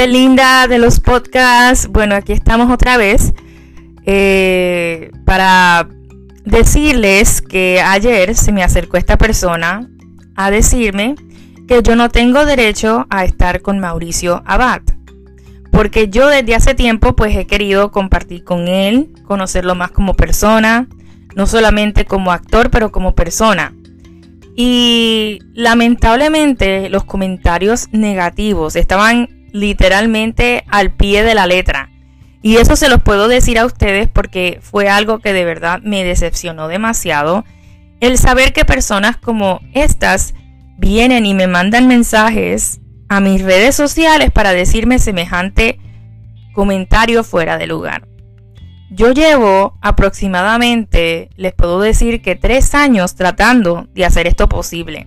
gente linda de los podcasts, bueno, aquí estamos otra vez eh, para decirles que ayer se me acercó esta persona a decirme que yo no tengo derecho a estar con Mauricio Abad. Porque yo desde hace tiempo pues he querido compartir con él, conocerlo más como persona, no solamente como actor, pero como persona. Y lamentablemente los comentarios negativos estaban literalmente al pie de la letra. Y eso se los puedo decir a ustedes porque fue algo que de verdad me decepcionó demasiado. El saber que personas como estas vienen y me mandan mensajes a mis redes sociales para decirme semejante comentario fuera de lugar. Yo llevo aproximadamente, les puedo decir que tres años tratando de hacer esto posible.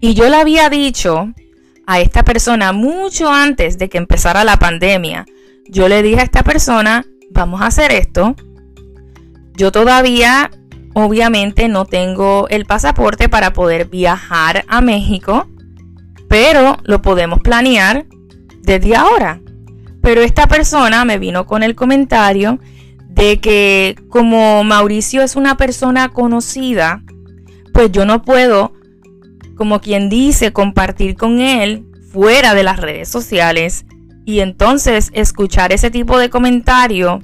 Y yo le había dicho a esta persona mucho antes de que empezara la pandemia. Yo le dije a esta persona, vamos a hacer esto. Yo todavía, obviamente, no tengo el pasaporte para poder viajar a México, pero lo podemos planear desde ahora. Pero esta persona me vino con el comentario de que como Mauricio es una persona conocida, pues yo no puedo, como quien dice, compartir con él fuera de las redes sociales. Y entonces escuchar ese tipo de comentario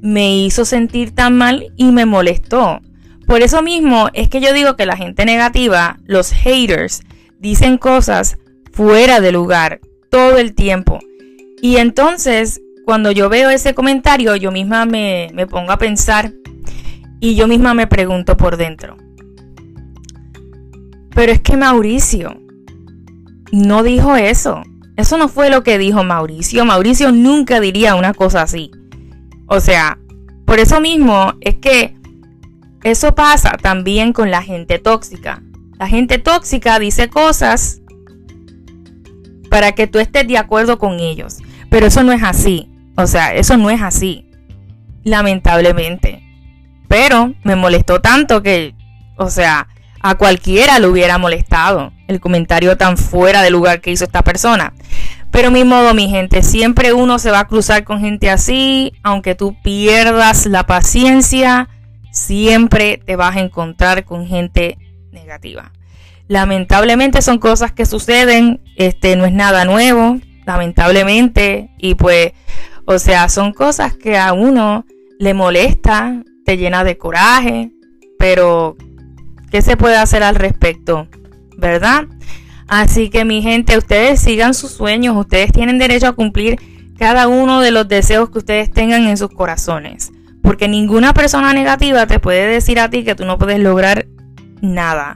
me hizo sentir tan mal y me molestó. Por eso mismo es que yo digo que la gente negativa, los haters, dicen cosas fuera de lugar todo el tiempo. Y entonces, cuando yo veo ese comentario, yo misma me, pongo a pensar y yo misma me pregunto por dentro. Pero es que Mauricio no dijo eso. Eso no fue lo que dijo Mauricio. Mauricio nunca diría una cosa así. O sea, por eso mismo es que eso pasa también con la gente tóxica. La gente tóxica dice cosas para que tú estés de acuerdo con ellos. Pero eso no es así. O sea, eso no es así. Lamentablemente. Pero me molestó tanto que, o sea, a cualquiera le hubiera molestado el comentario tan fuera de lugar que hizo esta persona. Pero mi modo, mi gente, siempre uno se va a cruzar con gente así, aunque tú pierdas la paciencia, siempre te vas a encontrar con gente negativa. Lamentablemente son cosas que suceden, este no es nada nuevo, lamentablemente. Y pues, o sea, son cosas que a uno le molesta, te llena de coraje, pero ¿qué se puede hacer al respecto? ¿Verdad? Así que mi gente, ustedes sigan sus sueños, ustedes tienen derecho a cumplir cada uno de los deseos que ustedes tengan en sus corazones. Porque ninguna persona negativa te puede decir a ti que tú no puedes lograr nada.